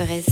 Ferais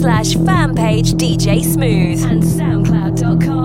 slash fan page DJ Smooth and SoundCloud.com.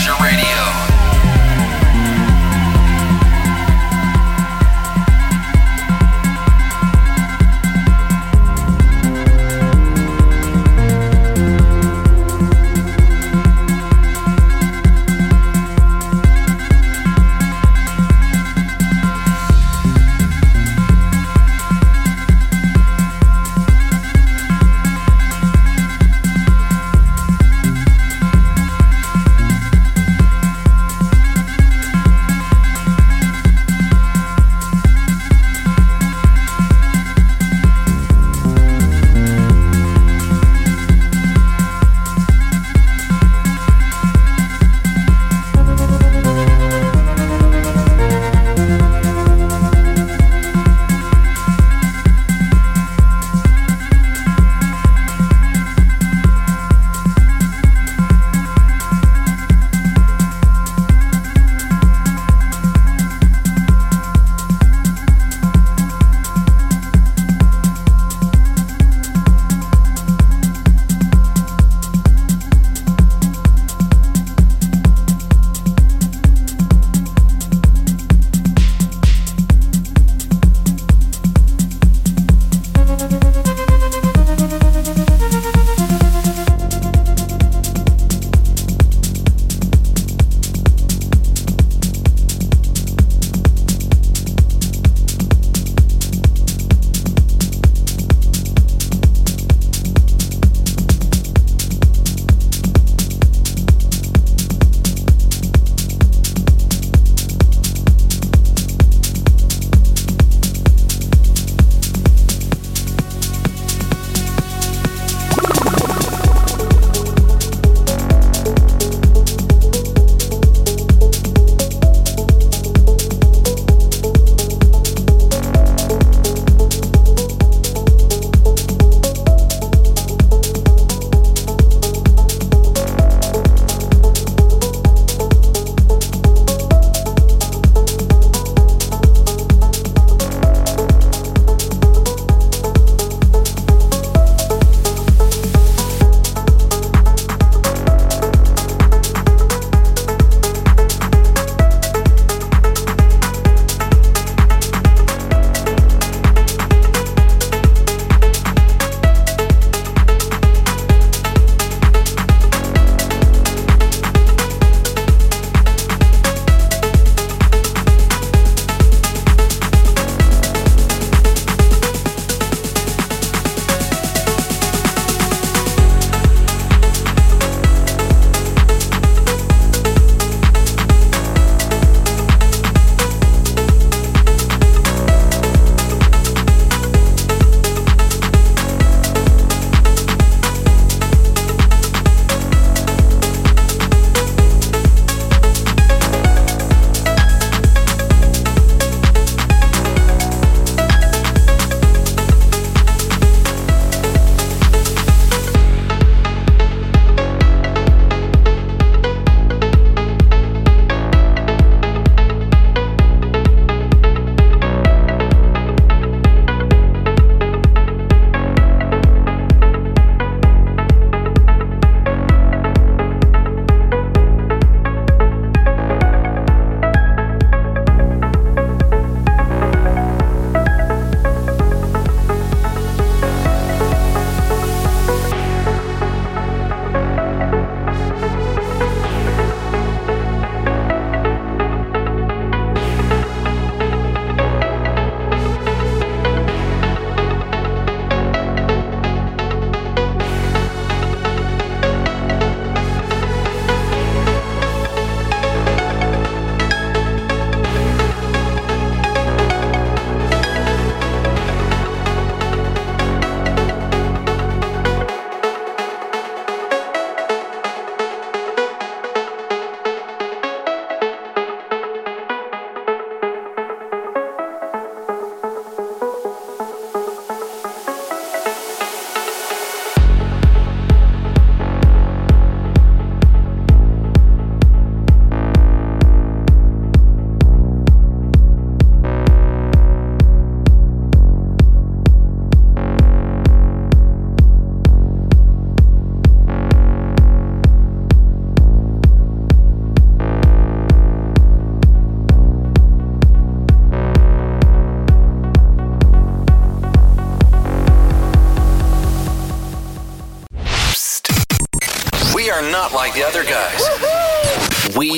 Pleasure Radio.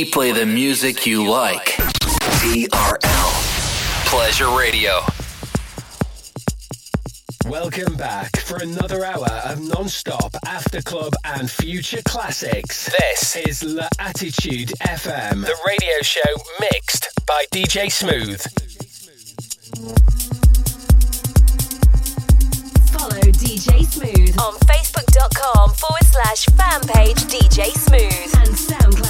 We play the music you like. TRL. Pleasure Radio. Welcome back for another hour of non-stop after club and future classics. This is La Attitude FM, the radio show mixed by DJ Smooth. Follow DJ Smooth on Facebook.com forward slash fan page DJ Smooth and SoundCloud.com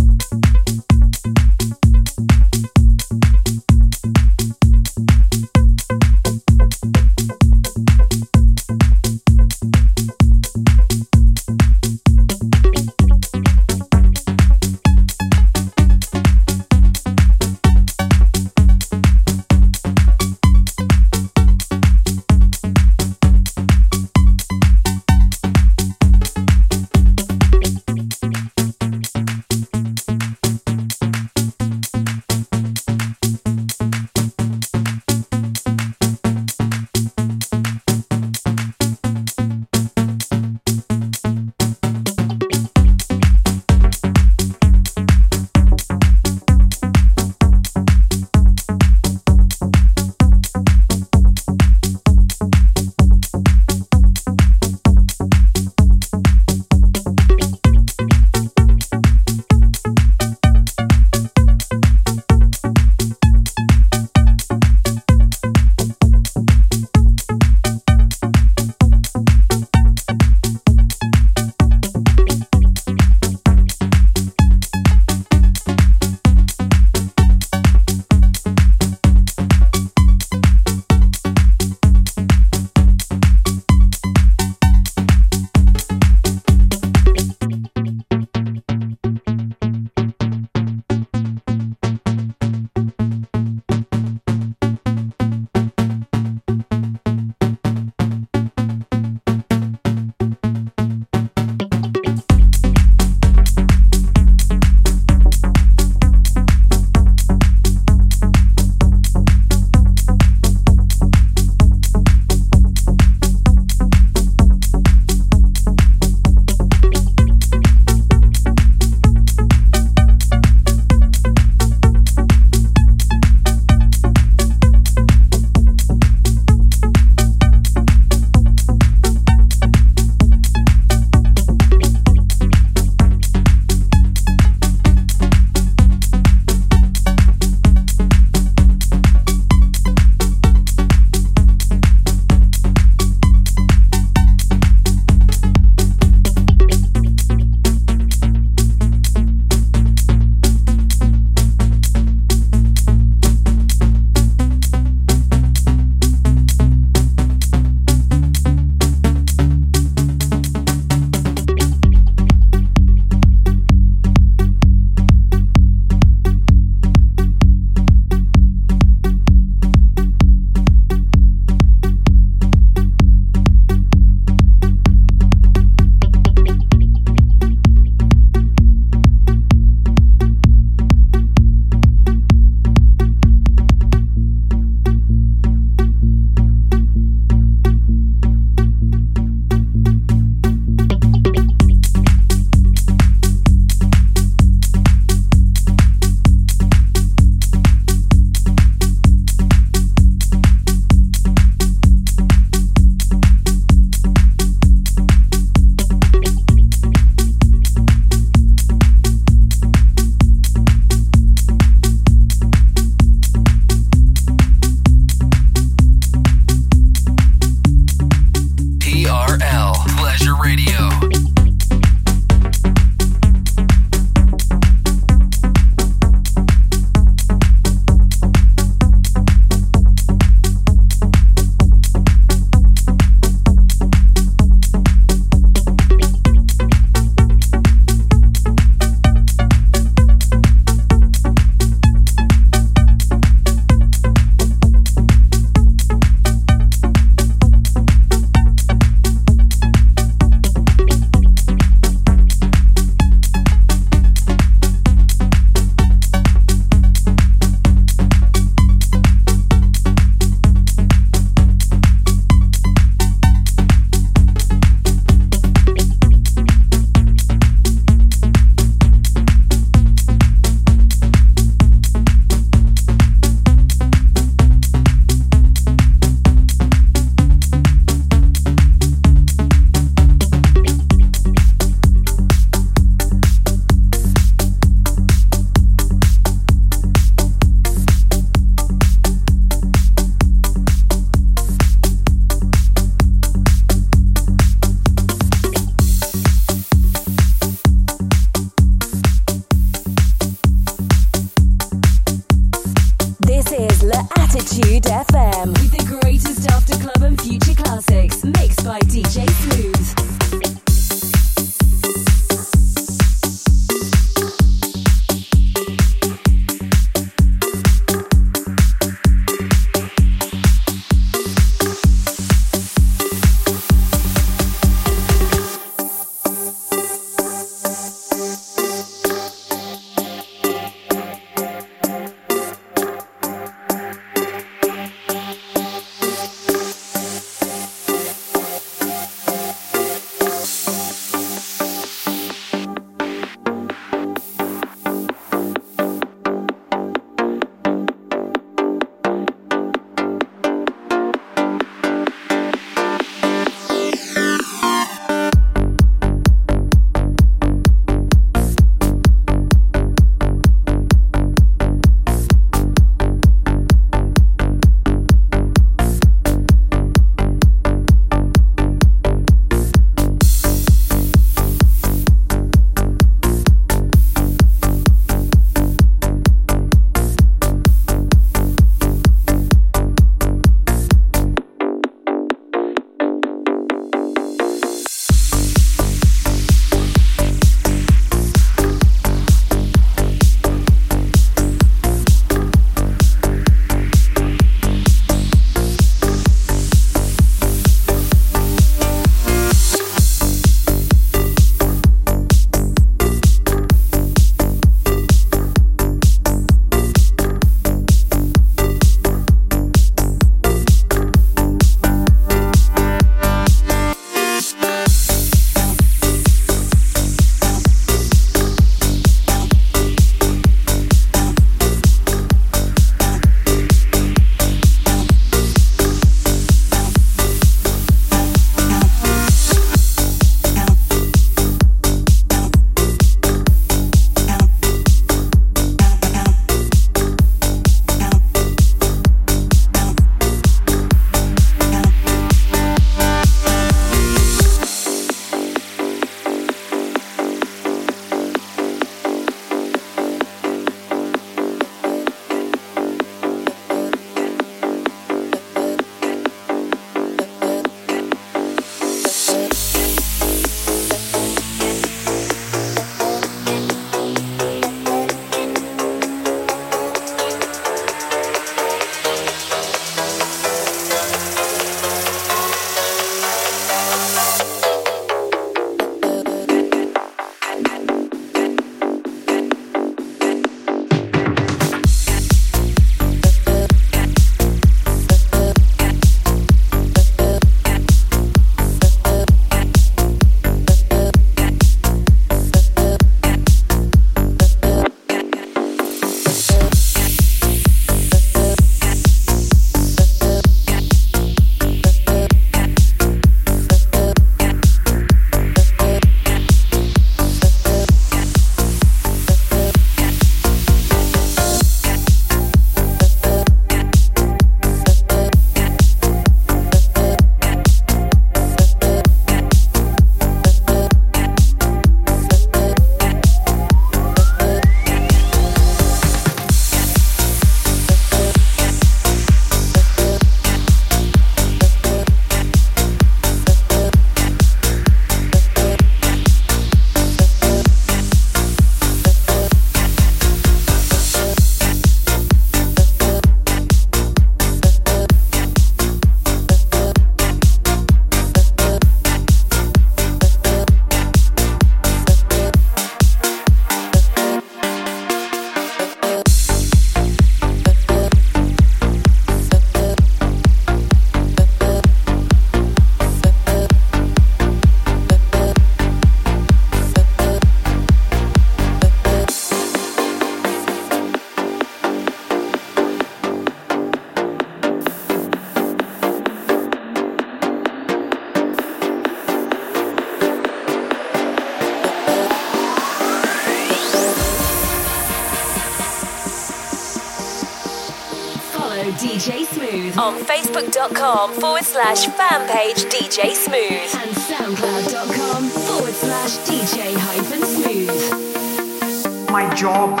slash fan page DJ Smooth and soundcloud.com forward slash DJ hyphen smooth. My job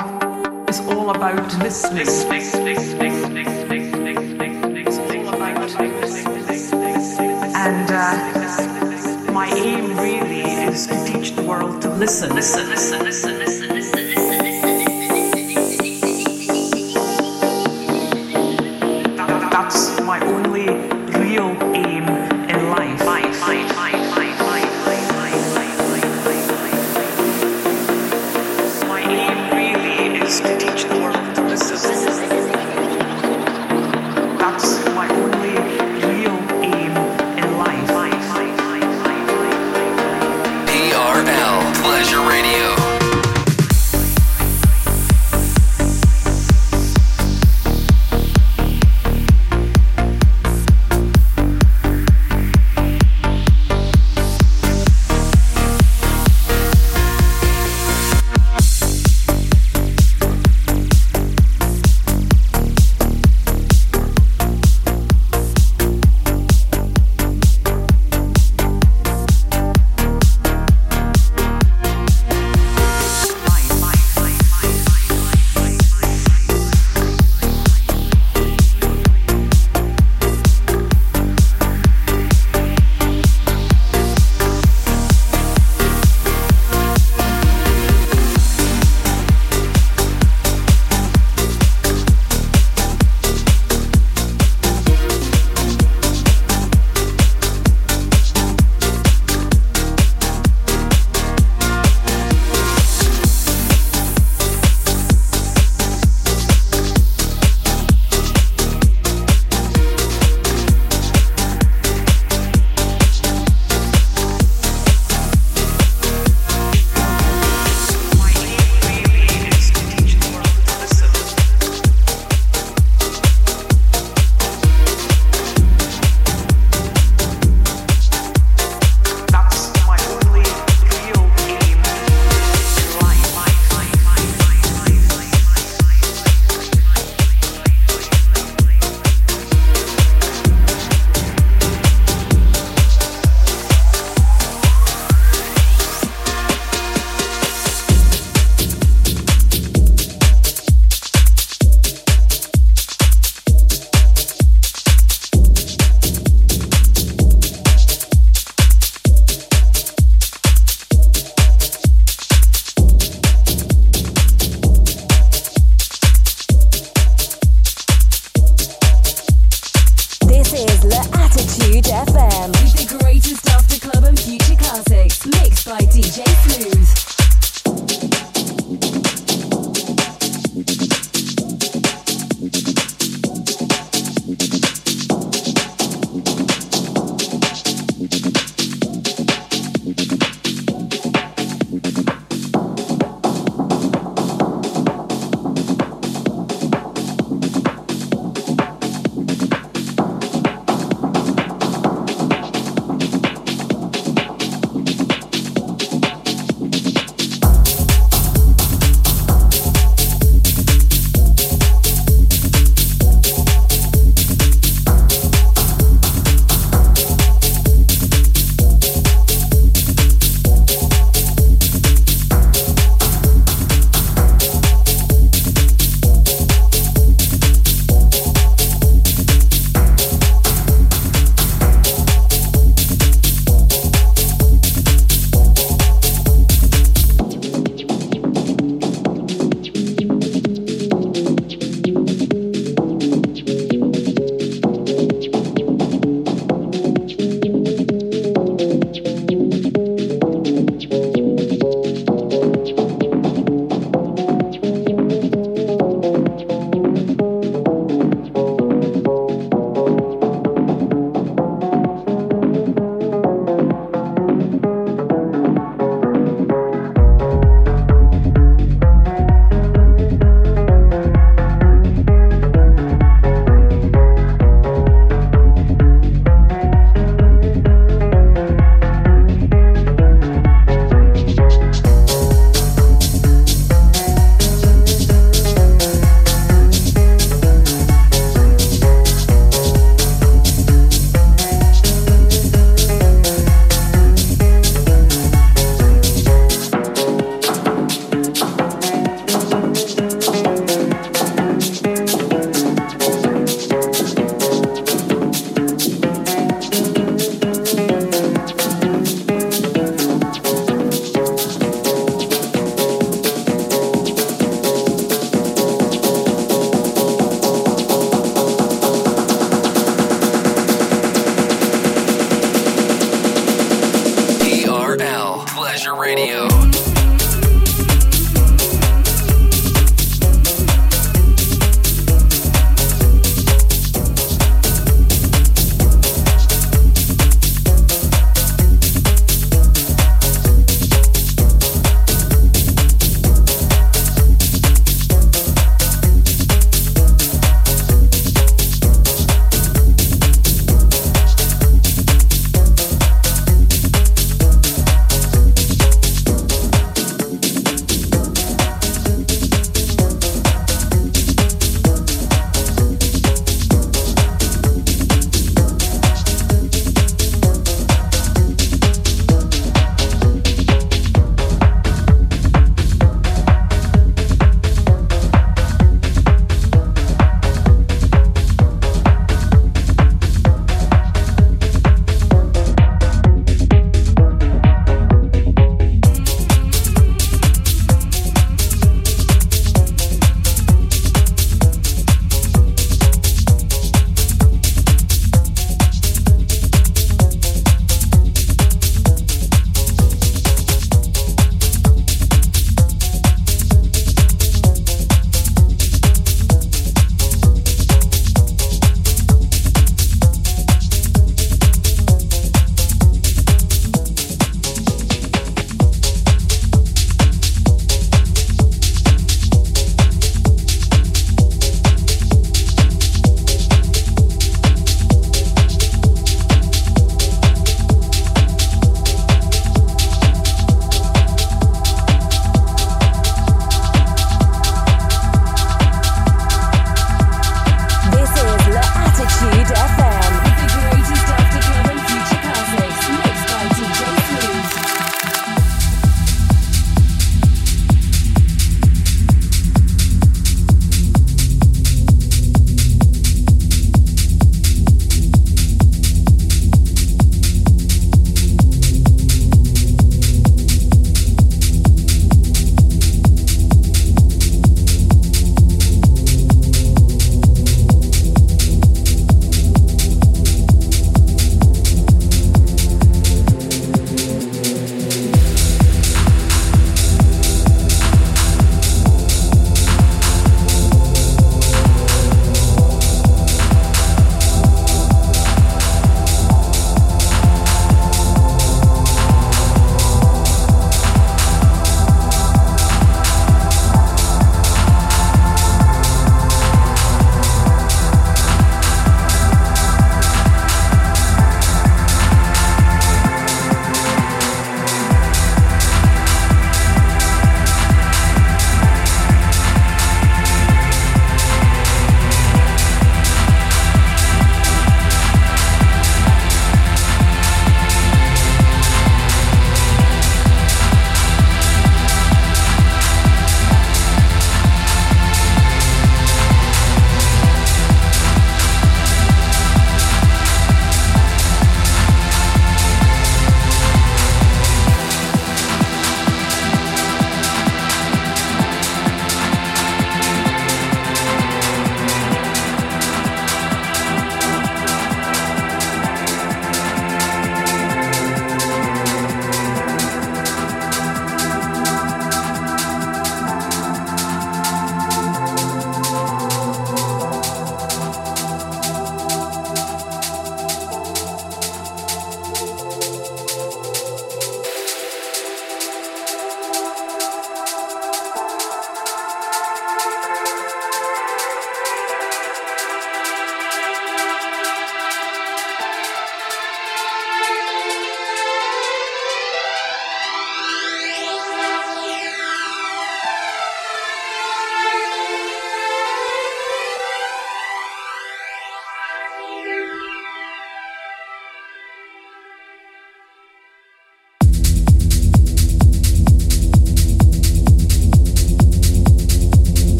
is all about listening. And uh, my aim really is to teach the world to listen, listen, listen.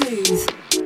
Smooth.